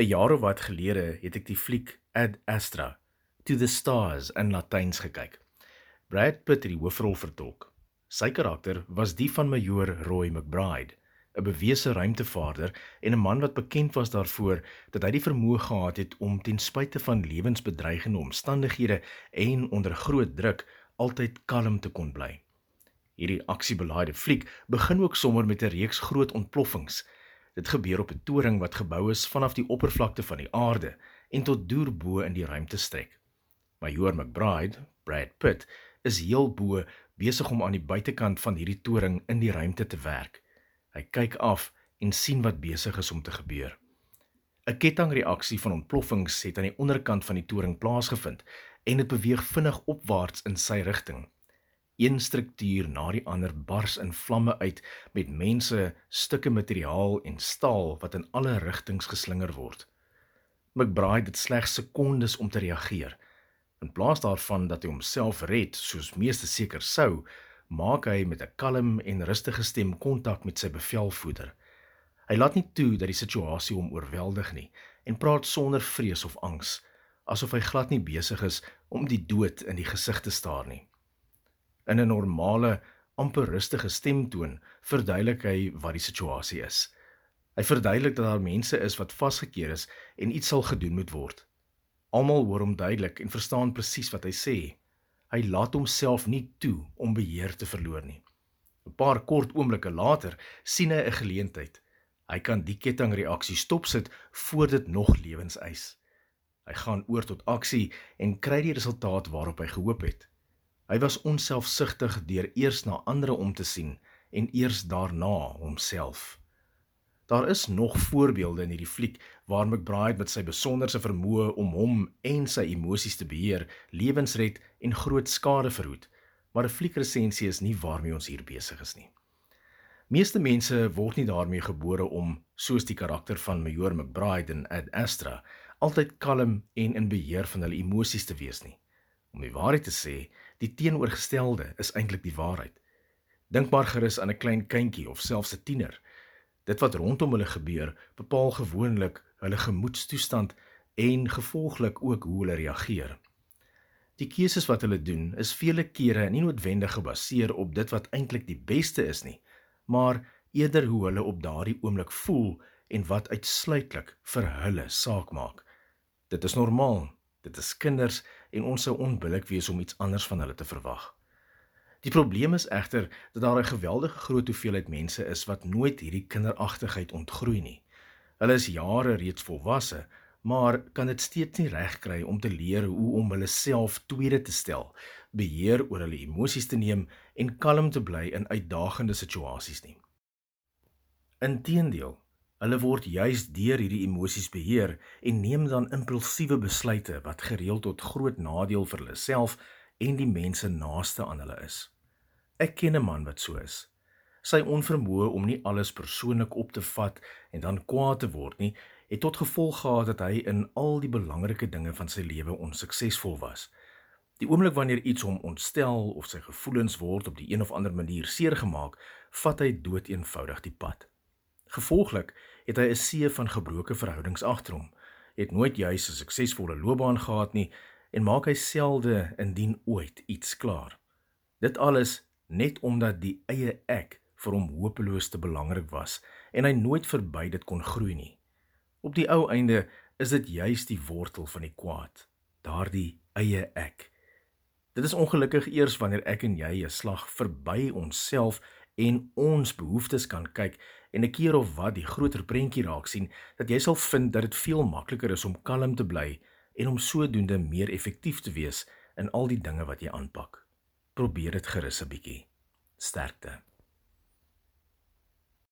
'n Jaar of wat gelede het ek die fliek Ad Astra to the Stars in Latyns gekyk. Brad Pitt het die hoofrol vertolk. Sy karakter was die van Major Roy McBride, 'n bewese ruimtevaarder en 'n man wat bekend was daarvoor dat hy die vermoë gehad het om ten spyte van lewensbedreigende omstandighede en onder groot druk altyd kalm te kon bly. Hierdie aksiebelaaide fliek begin ook sommer met 'n reeks groot ontploffings Dit gebeur op 'n toring wat gebou is vanaf die oppervlakte van die aarde en tot deur bo in die ruimte strek. Major McBride, Brad Pitt, is heel bo besig om aan die buitekant van hierdie toring in die ruimte te werk. Hy kyk af en sien wat besig is om te gebeur. 'n Kettingreaksie van ontploffings het aan die onderkant van die toring plaasgevind en dit beweeg vinnig opwaarts in sy rigting een struktuur na die ander bars in vlamme uit met mense, stukke materiaal en staal wat in alle rigtings geslinger word. McBride het slegs sekondes om te reageer. In plaas daarvan dat hy homself red, soos meeste seker sou, maak hy met 'n kalm en rustige stem kontak met sy bevelvoerder. Hy laat nie toe dat die situasie hom oorweldig nie en praat sonder vrees of angs, asof hy glad nie besig is om die dood in die gesig te staar nie. In 'n normale, amper rustige stemtoon verduidelik hy wat die situasie is. Hy verduidelik dat daar mense is wat vasgekeer is en iets sal gedoen moet word. Almal hoor hom duidelik en verstaan presies wat hy sê. Hy laat homself nie toe om beheer te verloor nie. 'n Paar kort oomblikke later sien hy 'n geleentheid. Hy kan die kettingreaksie stopsit voor dit nog lewens eis. Hy gaan oor tot aksie en kry die resultaat waarop hy gehoop het. Hy was onselfsugtig deur eers na ander om te sien en eers daarna homself. Daar is nog voorbeelde in hierdie fliek waar McBride met sy besonderse vermoë om hom en sy emosies te beheer, lewens red en groot skade verhoed. Maar 'n fliekresensie is nie waarmee ons hier besig is nie. Meeste mense word nie daarmee gebore om, soos die karakter van Major McBride in Ad Astra, altyd kalm en in beheer van hulle emosies te wees nie. Om die waarheid te sê, Die teenoorgestelde is eintlik die waarheid. Dink maar gerus aan 'n klein kindjie of selfs 'n tiener. Dit wat rondom hulle gebeur, bepaal gewoonlik hulle gemoedstoestand en gevolglik ook hoe hulle reageer. Die keuses wat hulle doen, is vele kere nie noodwendig gebaseer op dit wat eintlik die beste is nie, maar eerder hoe hulle op daardie oomblik voel en wat uitsluitlik vir hulle saak maak. Dit is normaal. Dit is kinders en ons sou onbillik wees om iets anders van hulle te verwag. Die probleem is egter dat daar 'n geweldige groot hoeveelheid mense is wat nooit hierdie kinderagtigheid ontgroei nie. Hulle is jare reeds volwasse, maar kan dit steeds nie regkry om te leer hoe om hulle self tweede te stel, beheer oor hulle emosies te neem en kalm te bly in uitdagende situasies nie. Inteendeel, Hulle word juis deur hierdie emosies beheer en neem dan impulsiewe besluite wat gereeld tot groot nadeel vir hulle self en die mense naaste aan hulle is. Ek ken 'n man wat so is. Sy onvermoë om nie alles persoonlik op te vat en dan kwaad te word nie, het tot gevolg gehad dat hy in al die belangrike dinge van sy lewe onsuksesvol was. Die oomblik wanneer iets hom ontstel of sy gevoelens word op die een of ander manier seergemaak, vat hy doeteenvoudig die pad. Gevolglik het hy 'n see van gebroke verhoudings agter hom. Het nooit juis 'n suksesvolle loopbaan gehad nie en maak hy selde indien ooit iets klaar. Dit alles net omdat die eie ek vir hom hopeloos te belangrik was en hy nooit verby dit kon groei nie. Op die ou einde is dit juis die wortel van die kwaad, daardie eie ek. Dit is ongelukkig eers wanneer ek en jy 'n slag verby onsself en ons behoeftes kan kyk en 'n keer of wat die groter prentjie raak sien dat jy sal vind dat dit veel makliker is om kalm te bly en om sodoende meer effektief te wees in al die dinge wat jy aanpak. Probeer dit gerus 'n bietjie. Sterkte.